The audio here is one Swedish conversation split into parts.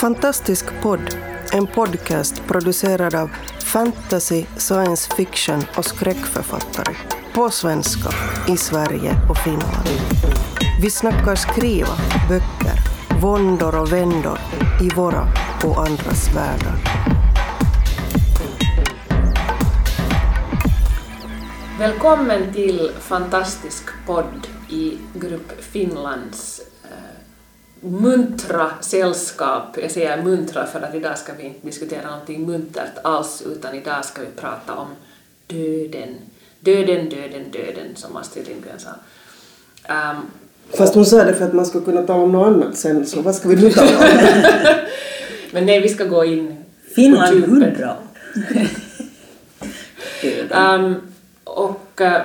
Fantastisk podd, en podcast producerad av fantasy, science fiction och skräckförfattare. På svenska, i Sverige och Finland. Vi snackar skriva, böcker, våndor och vändor i våra och andras världar. Välkommen till Fantastisk podd i Grupp Finlands muntra sällskap. Jag säger muntra för att idag ska vi inte diskutera någonting muntert alls utan idag ska vi prata om döden. Döden, döden, döden som Astrid Lindgren sa. Um, Fast hon sa det för att man ska kunna tala om något annat sen, så vad ska vi nu tala om? men nej, vi ska gå in Finland på djupet. hundra. Um, och uh,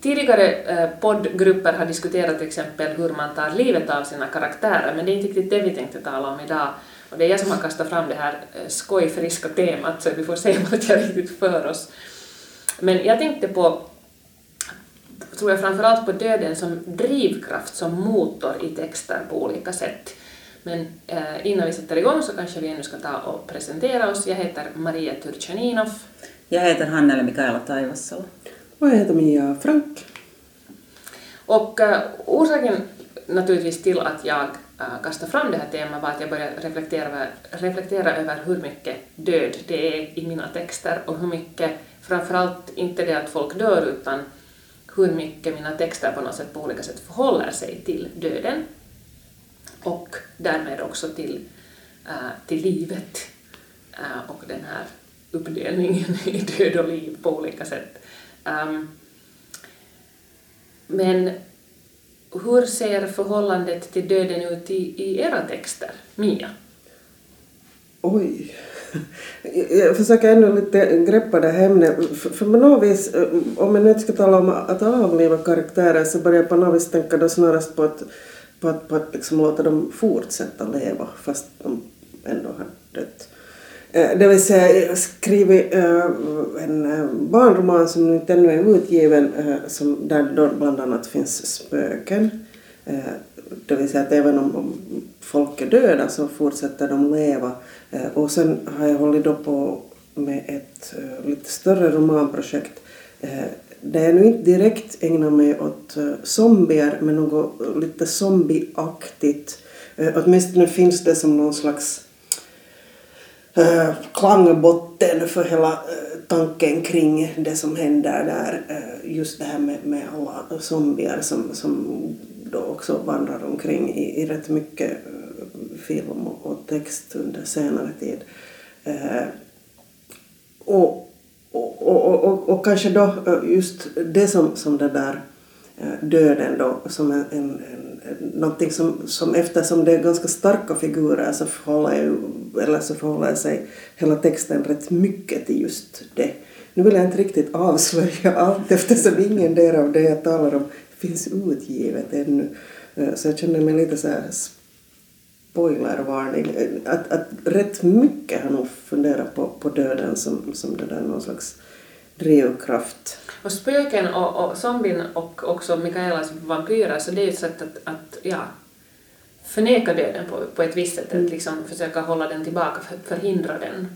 tidigare eh, poddgrupper har diskuterat till exempel hur man tar livet av sina karaktärer, men det är inte riktigt det vi tänkte tala om idag. Och det är jag som har kastat fram det här eh, skojfriska temat, så vi får se vad jag riktigt för oss. Men jag tänkte på, tror jag framförallt på döden som drivkraft, som motor i texter på olika sätt. Men eh, innan vi sätter igång så kanske vi ännu ska ta och presentera oss. Jag heter Maria Turchaninov. Jag heter Hannele Mikaela Taivassalo. Och jag heter Mia Frank. Och uh, orsaken naturligtvis till att jag äh, uh, kastade fram det här temat var att jag började reflektera över, reflektera över hur mycket död det är i mina texter och hur mycket, framförallt inte det att folk dör utan hur mycket mina texter på något sätt på olika sätt förhåller sig till döden och därmed också till, äh, till livet äh, och den här uppdelningen i död och liv på olika sätt. Um, men hur ser förhållandet till döden ut i, i era texter, Mia? Oj. Jag försöker ändå lite greppa det här ämnet. För, för på något vis, eh, om jag nu inte ska tala om att avliva karaktärer så börjar jag på något vis tänka då snarast på att, på att, på att liksom låta dem fortsätta leva fast de ändå har dött. Eh, det vill säga, jag har skrivit eh, en eh, barnroman som nu inte ännu är utgiven, som, där då bland annat finns spöken. Det vill säga att även om, folk är döda så fortsätter de leva. Och sen har jag hållit då på med ett lite större romanprojekt där jag nu inte direkt ägnar mig åt zombier men något lite zombieaktigt. Åtminstone finns det som någon slags eh, klangbotten för hela eh, tanken kring det som händer där. Eh, just det här med, med alla zombier som, som då också vandrar omkring i, i rätt mycket eh, film och, och text under senare tid. Och, och, och, och, och kanske då just det som, som det där döden då som en, en, en, någonting som, som eftersom det är ganska starka figurer så förhåller, ju, eller så förhåller sig hela texten rätt mycket till just det. Nu vill jag inte riktigt avslöja allt eftersom ingen del av det jag talar om finns utgivet ännu. Eh, så jag känner mig lite så här spoilervarning. Eh, att, att rätt mycket har nog funderat på, på döden som, som det där någon slags drivkraft. Och spöken och, och zombien och också Mikaelas vampyrer, så det är ju ett sätt att, att ja, förneka döden på, på ett visst sätt, att liksom försöka hålla den tillbaka, för, förhindra den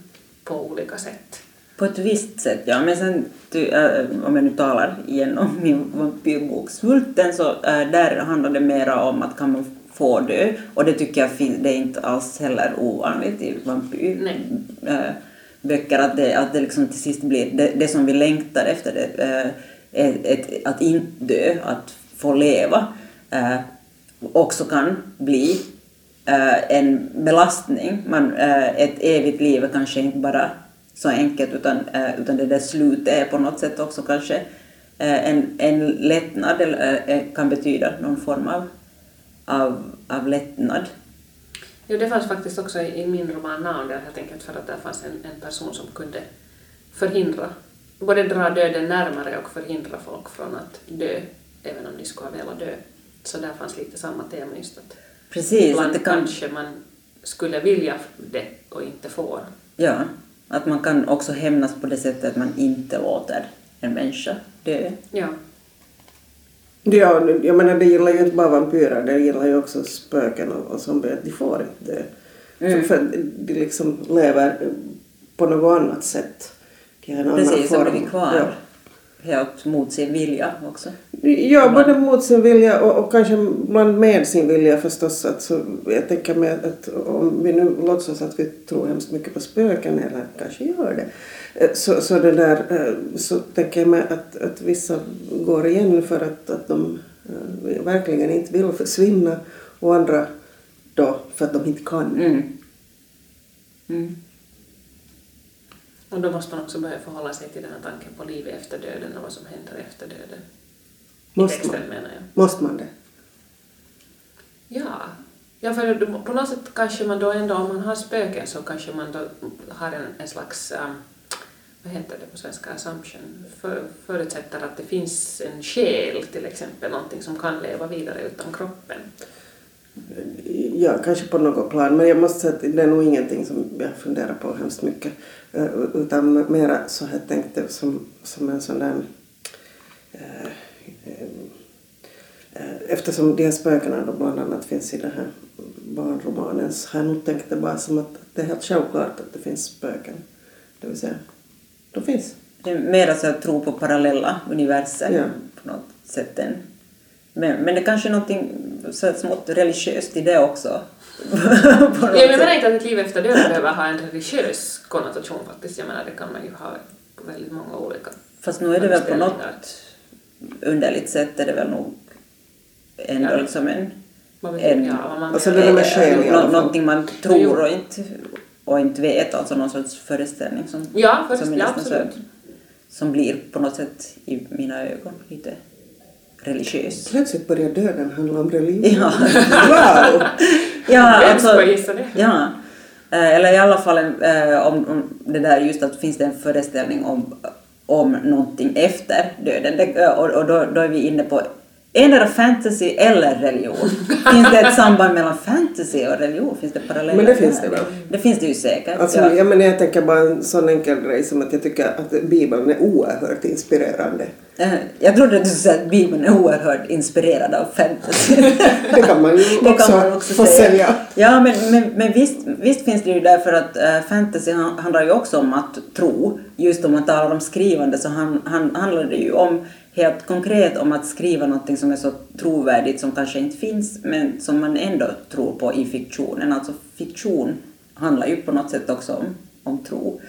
på olika sätt. På ett visst sätt, ja. Men sen, ty, äh, om jag nu talar igen om min vampyrbok Svulten, så äh, där handlar det mera om att kan man få dö. Och det tycker jag det är inte alls heller ovanligt i Nej böcker, att det, att det liksom till sist blir det, det som vi längtar efter, det, eh, äh, ett, ett, att inte dö, att få leva, äh, också kan bli äh, en belastning. Man, äh, ett evigt liv är kanske inte bara så enkelt utan, äh, utan det där slutet är på något sätt också kanske äh, en, en lättnad eller äh, kan betyda någon form av, av, av lättnad. Jo, det fanns faktiskt också i, i min roman Naun där helt enkelt för att där fanns en, en person som kunde förhindra, både dra döden närmare och förhindra folk från att dö, även om de skulle ha velat dö. Så där fanns lite samma tema just att Precis, att ibland det kan, kanske man skulle vilja det och inte får. ja, att man kan också hämnas på det sättet att man inte låter en människa dö. Ja. Ja, jag menar det gillar ju inte bara vampyrer, det gillar ju också spöken och, och zombier. De får inte dö. Mm. För, för de liksom lever på något annat sätt. De har en annan Precis, de form. blir kvar Ja. Helt mot sin vilja också. Ja, både mot sin vilja och, och kanske ibland med sin vilja förstås. Att så, jag tänker mig att, att om vi nu låtsas att vi tror hemskt mycket på spöken, eller kanske gör det, eh, så, så, det där, eh, så tänker jag mig att, att vissa går igen för att, att de eh, verkligen inte vill försvinna och andra då för att de inte kan. Mm. Mm. Och då måste man också börja förhålla sig till den här tanken på livet efter döden och vad som händer efter döden. I Måste texten man? menar jag. Måste man det? Ja. ja, för på något sätt kanske man då ändå, om man har spöken så kanske man då har en, en slags, um, vad heter det på svenska, assumption, för, förutsätter att det finns en själ till exempel, någonting som kan leva vidare utan kroppen. Ja, kanske på något plan. Men jag måste säga att det är nog ingenting som jag funderar på hemskt mycket. Eh, Utan mera så har jag tänkt det som, som en sån där... eh, eh, eh, Eftersom de här spökena då bland annat finns i den här barnromanen så har jag nog tänkt det bara som att det är helt självklart att det finns spöken. Det vill säga, de finns. Det är mer så att tro på parallella universer Ja. på något sätt. Än. Men, men det kanske är någonting så smått religiöst i det också. jag menar inte att ett liv efter döden behöver ha en religiös konnotation faktiskt. Jag menar det kan man ju ha på väldigt många olika Fast nu är det väl på något underligt sätt är det väl nog ändå Ja. liksom en, en man Alltså, det med själ nå- någonting man tror och inte, och inte vet, alltså någon sorts föreställning som, Ja, för, som, är ja absolut. som blir på något sätt i mina ögon lite religiös. Plötsligt börjar döden handla om religion. Ja. Wow! Ja, Vem alltså, skulle gissa det? Ja. Eh, Eller i alla fall eh, om, om det där just att finns det en föreställning om, om någonting efter döden. Det, eh, och och då, då är vi inne på endera fantasy eller religion. finns det ett samband mellan fantasy och religion? Finns det paralleller? Men det finns det väl? Det finns det ju säkert. Alltså, ja. jag, menar, jag tänker bara en sån enkel grej som att jag tycker att Bibeln är oerhört inspirerande. Eh, Jag trodde att du säga att Bibeln är oerhört inspirerad av fantasy. Det kan man ju också, kan man också få säga. säga. Ja, men, men, men visst, visst finns det ju därför att äh, fantasy han- handlar ju också om att tro. Just om man talar om skrivande så han, han, handlar det ju om helt konkret om att skriva någonting som är så trovärdigt som kanske inte finns men som man ändå tror på i fiktionen. Alltså fiktion handlar ju på något sätt också om, om tro.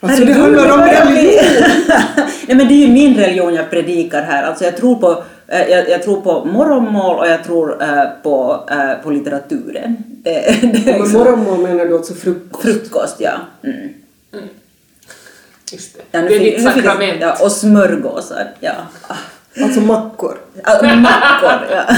Alltså, det handlar om religion. Nej men det är ju min religion jag predikar här. Alltså jag tror på, eh, jag, jag tror på morgonmål och jag tror eh, på, eh, på litteraturen. Det, det är Men liksom morgonmål menar du alltså frukost? frukost, ja. Mm. Just det. ja det är ditt finns- sakrament. Ja, och smörgåsar, ja. Alltså mackor? ah, mackor, ja.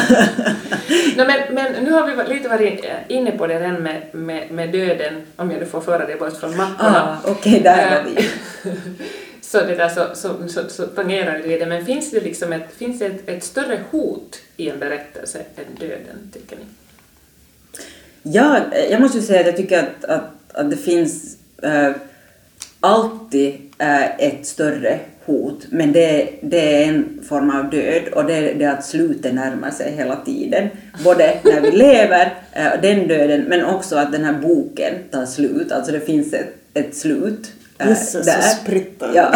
No, men, men nu har vi lite varit inne på det redan med, med, med döden, om jag nu får föra det bort från mackorna. Ah, Okej, där var vi. så det där så, så, så, så tangerar det, men finns det, liksom ett, finns det ett, ett större hot i en berättelse än döden, tycker ni? Ja, eh, jag måste ju säga att jag tycker att, att, att det finns eh, alltid ett större hot, men det, det är en form av död och det är det att slutet närmar sig hela tiden. Både när vi lever, eh, den döden, men också att den här boken tar slut, alltså det finns ett, ett slut eh, Jösses, så sprittar Ja.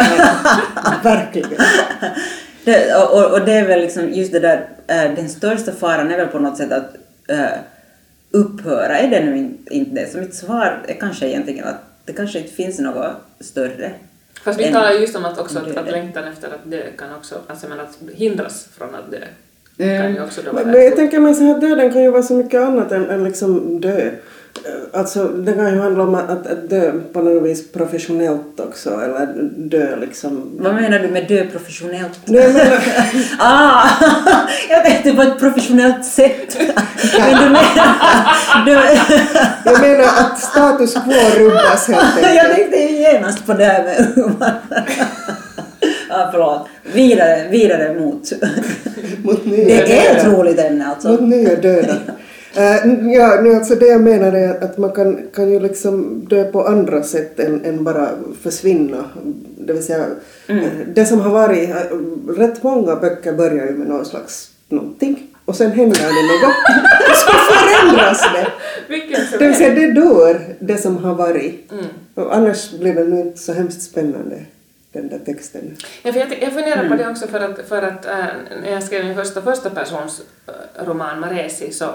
Verkligen. Det, och, och- det är väl liksom just det där, eh, den största faran är väl på något sätt att upphöra. Är det nu in- inte det? Så mitt svar är kanske egentligen att det kanske inte finns något större. Fast vi talar ju just om att, också att, att längtan efter att dö kan också, alltså men att hindras från att dö, Mm. kan ju också då vara Men jag tänker mig så här, döden kan ju vara så mycket annat än, än liksom dö. Eh, Alltså det kan ju handla om att, att, dö på något vis professionellt också, eller dö liksom... Vad menar du med dö professionellt? Nej, jag menar, ah, jag tänkte på ett professionellt sätt. Men du menar... Du, jag menar att status quo rubbas helt jag enkelt. tänkte genast på det här med ah, förlåt. Vidare, vidare mot... Mot nya Det är ett döden. roligt ämne alltså. Mot nya döden. Eh, ja, nu alltså det jag menar är att man kan, kan ju liksom dö på andra sätt än, än bara försvinna. Det vill säga, eh, det som har varit, eh, rätt många böcker börjar ju med någon slags någonting och sen händer det något och så förändras det. Det vill säga, det dör, det som har varit. Mm. Och annars blir det nog inte så hemskt spännande, den där texten. Ja, för jag, jag funderar Mm. på det också för att, för att äh, när jag skrev min första första persons roman Maresi så,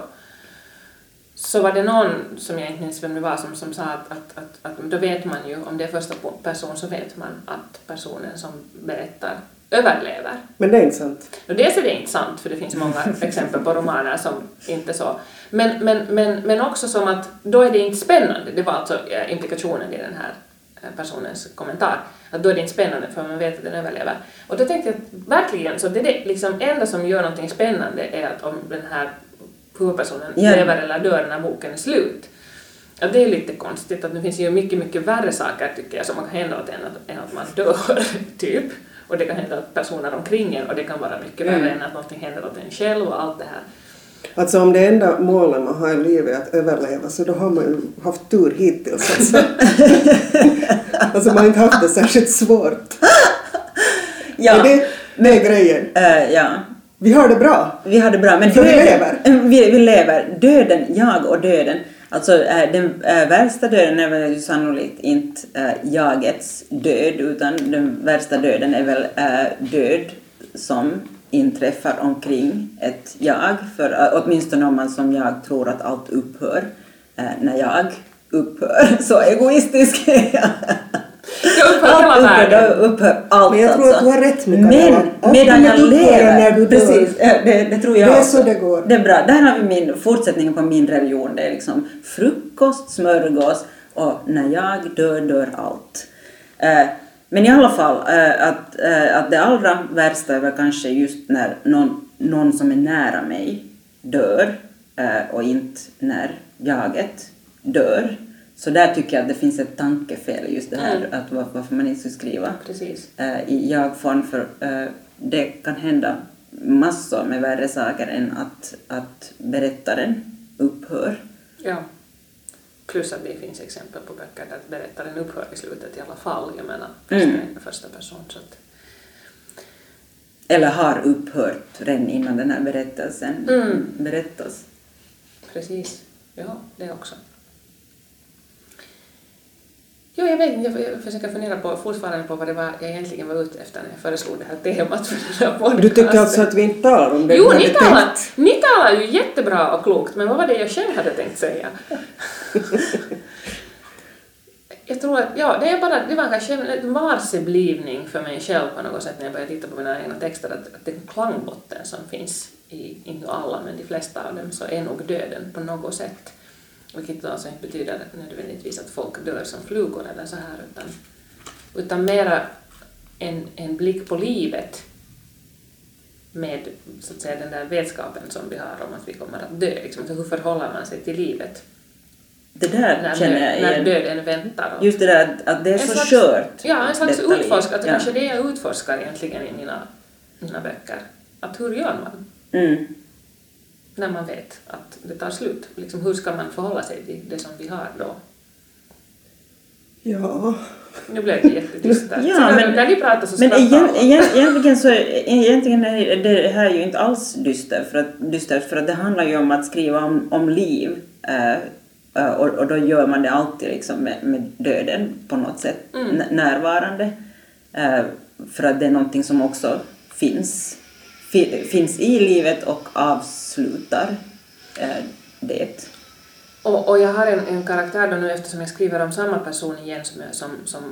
så var det någon, som jag inte minns vem det var, som, som sa att, att, att, att då vet man ju, om det är första person så vet man att personen som berättar överlever. Men det är inte sant. Och dels är det inte sant, för det finns många exempel på romaner som inte så. Men, men, men, men också som att då är det inte spännande. Det var alltså implikationen i den här eh, personens kommentar. Att då är det inte spännande för man vet att den överlever. Och då tänkte jag att verkligen, så det är det liksom enda som gör någonting spännande är att om den här huvudpersonen Ja. lever eller dör när boken är slut. Ja, det är lite konstigt att det finns ju mycket, mycket värre saker tycker jag som kan hända åt en att, än att man dör, typ. Och det kan hända åt personer omkring en och det kan vara mycket värre Mm. än att någonting händer åt en själv och allt det här. Alltså om det enda målet man har i livet är att överleva så då har man ju haft tur hittills. Alltså, alltså man har inte haft det särskilt svårt. Ja, Är det, det är grejen. eh, ja. Vi har det bra. Vi har det bra, men För vi döden- lever. Eh, Vi, vi lever. Döden, jag och döden. Alltså den värsta döden är väl sannolikt inte eh, jagets död, utan den värsta döden är väl eh, död som inträffar omkring ett jag, för eh, åtminstone om man som jag tror att allt upphör när jag upphör. Så egoistisk är jag. Upphör hela Allt upphör, världen. då upphör allt Men jag tror alltså. att du har rätt, Mikaela. Men Allt medan jag lever, när du dör. precis, eh, det, det tror jag Det är också. så det går. Det är bra. Där har vi min fortsättning på min religion. Det är liksom frukost, smörgås och när jag dör, dör allt. Eh, Men i alla fall, eh, att, att det allra värsta är väl kanske just när någon, någon som är nära mig dör och inte när jaget dör. Så där tycker jag att det finns ett tankefel just det här Mm. att var- varför man inte ska skriva eh, i jag-form för eh, det kan hända massor med värre saker än att, att berättaren upphör. Ja. Plus att det finns exempel på böcker där berättaren upphör i slutet i alla fall. Jag menar, första, Mm. första person. Så att, Eller har upphört redan innan den här berättelsen Mm. berättas. precis. Ja, det också. Jo, jag vet inte, jag försöker fundera på, fortfarande på vad det var jag egentligen var ute efter när jag föreslog det här temat för den här podcasten. Du tycker alltså att vi inte talar om det Jo, ni talar, tänkt? ni talar ju jättebra och klokt, men vad var det jag själv hade tänkt säga? jag tror att, ja, det, är bara, det var kanske en varseblivning för mig själv på något sätt när jag började titta på mina egna texter, att, att den klangbotten som finns i, inte alla, men de flesta av dem, så är nog döden på något sätt. Vilket alltså inte betyder nödvändigtvis att folk dör som flugor eller så här, utan, utan mera en, en blick på livet med så att säga, den där vetskapen som vi har om att vi kommer att dö. Liksom, så hur förhåller man sig till livet Det där när, känner jag när igen. döden väntar? Just det där att- det är En så slags- skört. Ja, en slags utforskare. Ja. kanske det jag utforskar egentligen i mina, mina böcker. Att hur gör man Mm. När man vet att det tar slut? Liksom, hur ska man förhålla sig till det som vi har då? Ja. Nu blev det jättedystert. Ja, så när, men- när ni pratar så Men igen, igen, egentligen så egentligen är det här ju inte alls dystert för att, dystert för att det handlar ju om att skriva om, om liv eh, eh, och, och då gör man det alltid liksom med, med döden på något sätt Mm. närvarande eh, för att det är någonting som också finns, fi, finns i livet och avslutar eh, det. Och, och jag har en, en karaktär då nu eftersom jag skriver om samma person igen som, jag- som, som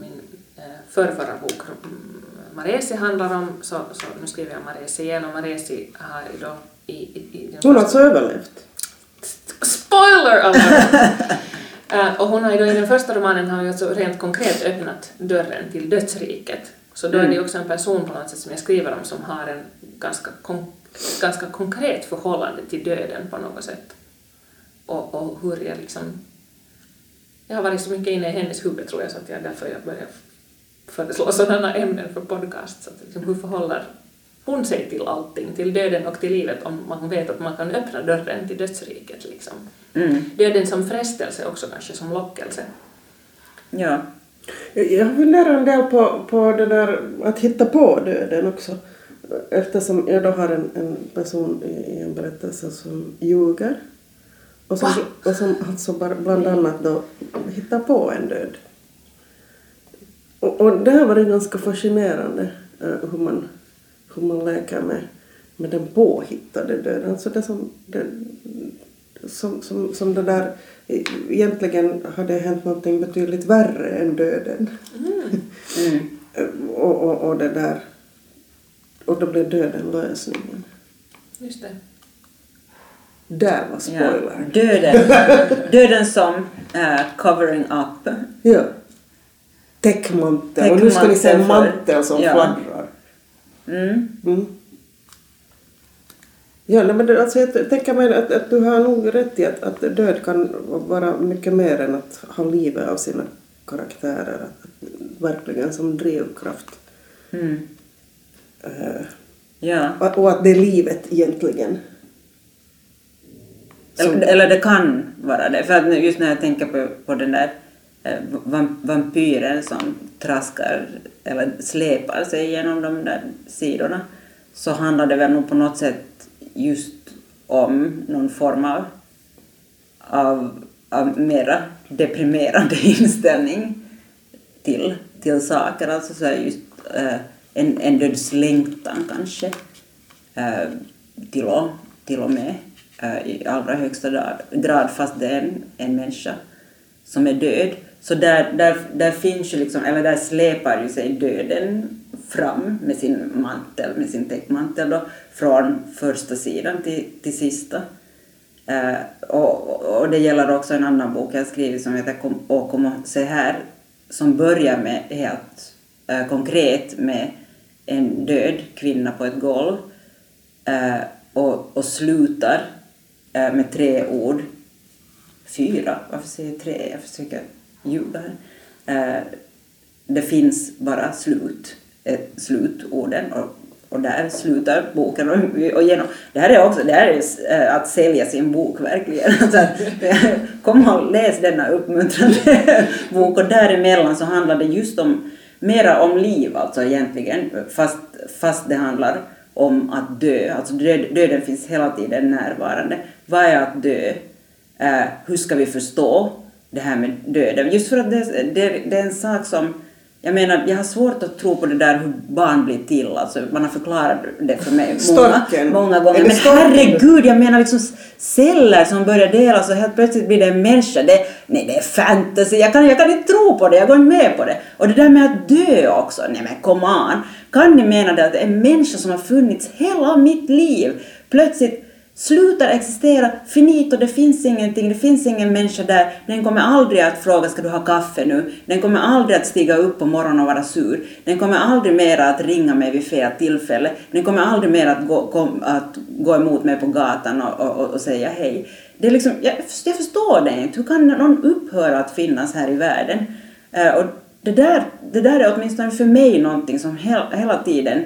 min eh, förrförra bok mm, Maresi handlar om, så, så nu skriver jag Maresi igen och Maresi har ju då i, i, i Hon har alltså överlevt. Spoiler alert! Eh, och hon har ju då i den första romanen har ju alltså rent konkret öppnat dörren till dödsriket. Så då är det ju också en person på något sätt som jag skriver om som har en ganska, kon- ganska konkret förhållande till döden på något sätt. Och, och hur jag liksom... Jag har varit så mycket inne i hennes huvud tror jag så att jag därför jag börjar föreslå sådana ämnen för podcast. Så att liksom, hur förhåller hon sig till allting, till döden och till livet om man vet att man kan öppna dörren till dödsriket liksom. Mm. Döden som frestelse också kanske, som lockelse. Ja. Jag funderar en del på, på det där att hitta på döden också. Eftersom jag då har en, en person i, i en berättelse som ljuger. Och som, och som alltså bland annat då hittar på en död. Och, och det har varit ganska fascinerande eh, hur, man, hur man leker med, med den påhittade döden. Alltså det som, det, som, som, som det där egentligen hade hänt någonting betydligt värre än döden. Mm. och, och, och det där och då blev döden lösningen. Just det. Där var spoiler. Ja. Döden, döden som uh, covering up. Ja. Täckmantel. Och nu ska ni se en mantel som ja. fladdrar. Mm. Mm. Ja, nej, men alltså, jag tänker mig att, att du har nog rätt i att, att död kan vara mycket mer än att ha livet av sina karaktärer. Att, verkligen som drivkraft. Mm. Uh, Ja. och, och att det är livet egentligen. Som- Eller, eller det kan vara det. För att just när jag tänker på, på den där eh, vam- vampyren som traskar eller släpar sig genom de där sidorna så handlar det väl nog på något sätt just om någon form av, av, av mera deprimerande inställning till, till saker. Alltså så här just äh, en, en dödslängtan kanske äh, till, och, till och med äh, i allra högsta grad, grad fast det är en, en människa som är död. Så där, där, där finns ju liksom, eller där släpar ju sig döden fram med sin mantel, med sin täckmantel då, från första sidan till, till sista. Eh, och, och det gäller också en annan bok jag skrivit som heter Kom, Och kom och se här, som börjar med helt eh, konkret med en död kvinna på ett golv eh, och, och slutar eh, med tre ord. Fyra, varför säger jag tre? Jag försöker ljuga här. Eh, det finns bara slut, Eh, slutorden och, och där slutar boken. Och, och genom, det här är också det här är, eh, att sälja sin bok verkligen. Alltså, att, kom och läs denna uppmuntrande bok och däremellan så handlar det just om mera om liv alltså egentligen fast, fast det handlar om att dö. Alltså död, döden finns hela tiden närvarande. Vad är att dö? Eh, hur ska vi förstå det här med döden? Just för att det, det, det är en sak som jag menar, jag har svårt att tro på det där hur barn blir till. Alltså, man har förklarat det för mig många, många gånger. Men storken? herregud, jag menar liksom celler som börjar delas och helt plötsligt blir det en människa. Det, nej, det är fantasy. Jag kan, jag kan inte tro på det, jag går inte med på det. Och det där med att dö också, nej men come on. Kan ni mena det att en människa som har funnits hela mitt liv plötsligt slutar existera, finito, det finns ingenting, det finns ingen människa där. Den kommer aldrig att fråga ska du ha kaffe nu? Den kommer aldrig att stiga upp på morgonen och vara sur. Den kommer aldrig mer att ringa mig vid fel tillfälle. Den kommer aldrig mer att gå, kom, att gå emot mig på gatan och, och, och säga hej. Det är liksom, jag, jag förstår det inte. Hur kan någon upphöra att finnas här i världen? Uh, och det, där, det där är åtminstone för mig någonting som hel, hela tiden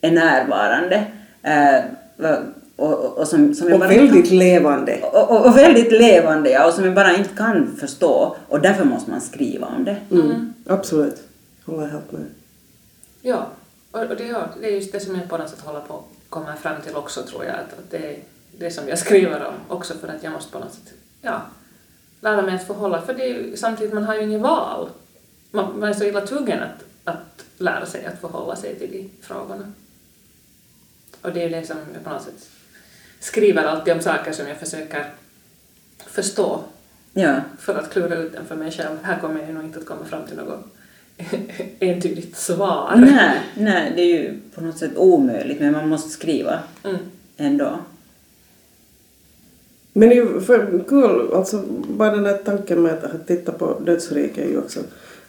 är närvarande. Uh, och, och, och som, som Och väldigt levande. och, och, och väldigt levande, ja, och som jag bara inte kan förstå. Och därför måste man skriva om det. Mm. Absolut. Håller helt med. Ja, och, och det, ja, det är just det som jag på något sätt håller på att komma fram till också tror jag, att, att det är det som jag skriver om också för att jag måste på något sätt, ja, lära mig att förhålla, för det är ju, samtidigt man har ju inget val. Man, man är så illa tvungen att, att lära sig att förhålla sig till de frågorna. Och det är ju det som jag på något sätt skriver alltid om saker som jag försöker förstå Ja. för att klura ut den för mig själv. Här kommer jag nog inte att komma fram till något entydigt svar. Nej, nej, det är ju på något sätt omöjligt, men man måste skriva Mm. ändå. Men det är ju för kul, alltså bara den där tanken med att, titta på dödsriket är ju också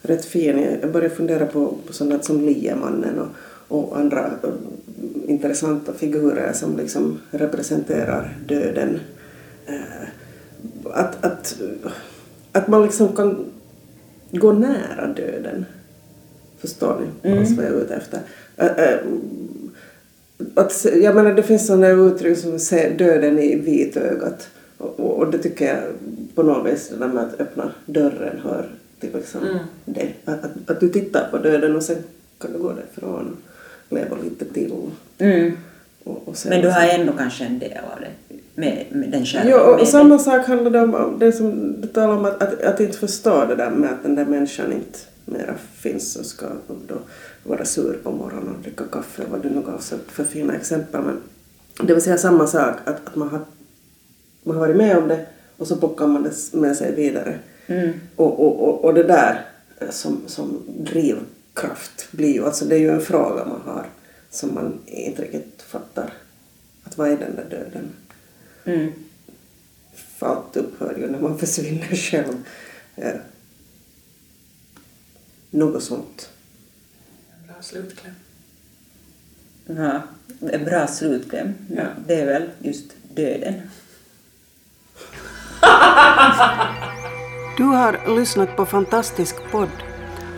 rätt fin. Jag börjar fundera på, på sånt som Liemannen och, och andra intressanta figurer som liksom representerar döden. Eh, att, att, att man liksom kan gå nära döden. Förstår ni Mm. vad jag är ute efter? Eh, eh, att, jag menar det finns sådana uttryck som se döden i vitögat. Och, och, det tycker jag på något vis, det där med att öppna dörren hör, till liksom det. Att, att, att du tittar på döden och sen kan du gå därifrån leva lite till. Mm. Och, och sen Men du har ändå kanske en del av det med, med den Jo, kärleken. och, och samma sak handlar det om, det som du talar om att, att, att inte förstå det där med att den där människan inte mera finns och ska då vara sur på morgonen och dricka kaffe vad du nu gav för fina exempel. Men det vill säga samma sak att, att man, har, man har varit med om det och så plockar man det med sig vidare. Mm. Och, och, och, och det där som, som drivkraft blir ju, alltså det är ju en fråga man har som man inte riktigt fattar. Att vad är den där döden? Mm. För allt upphör ju när man försvinner själv. Eh, något sånt. Bra slutkläm. Ja, en bra slutkläm. Ja. Det är väl just döden. Du har lyssnat på Fantastisk podd.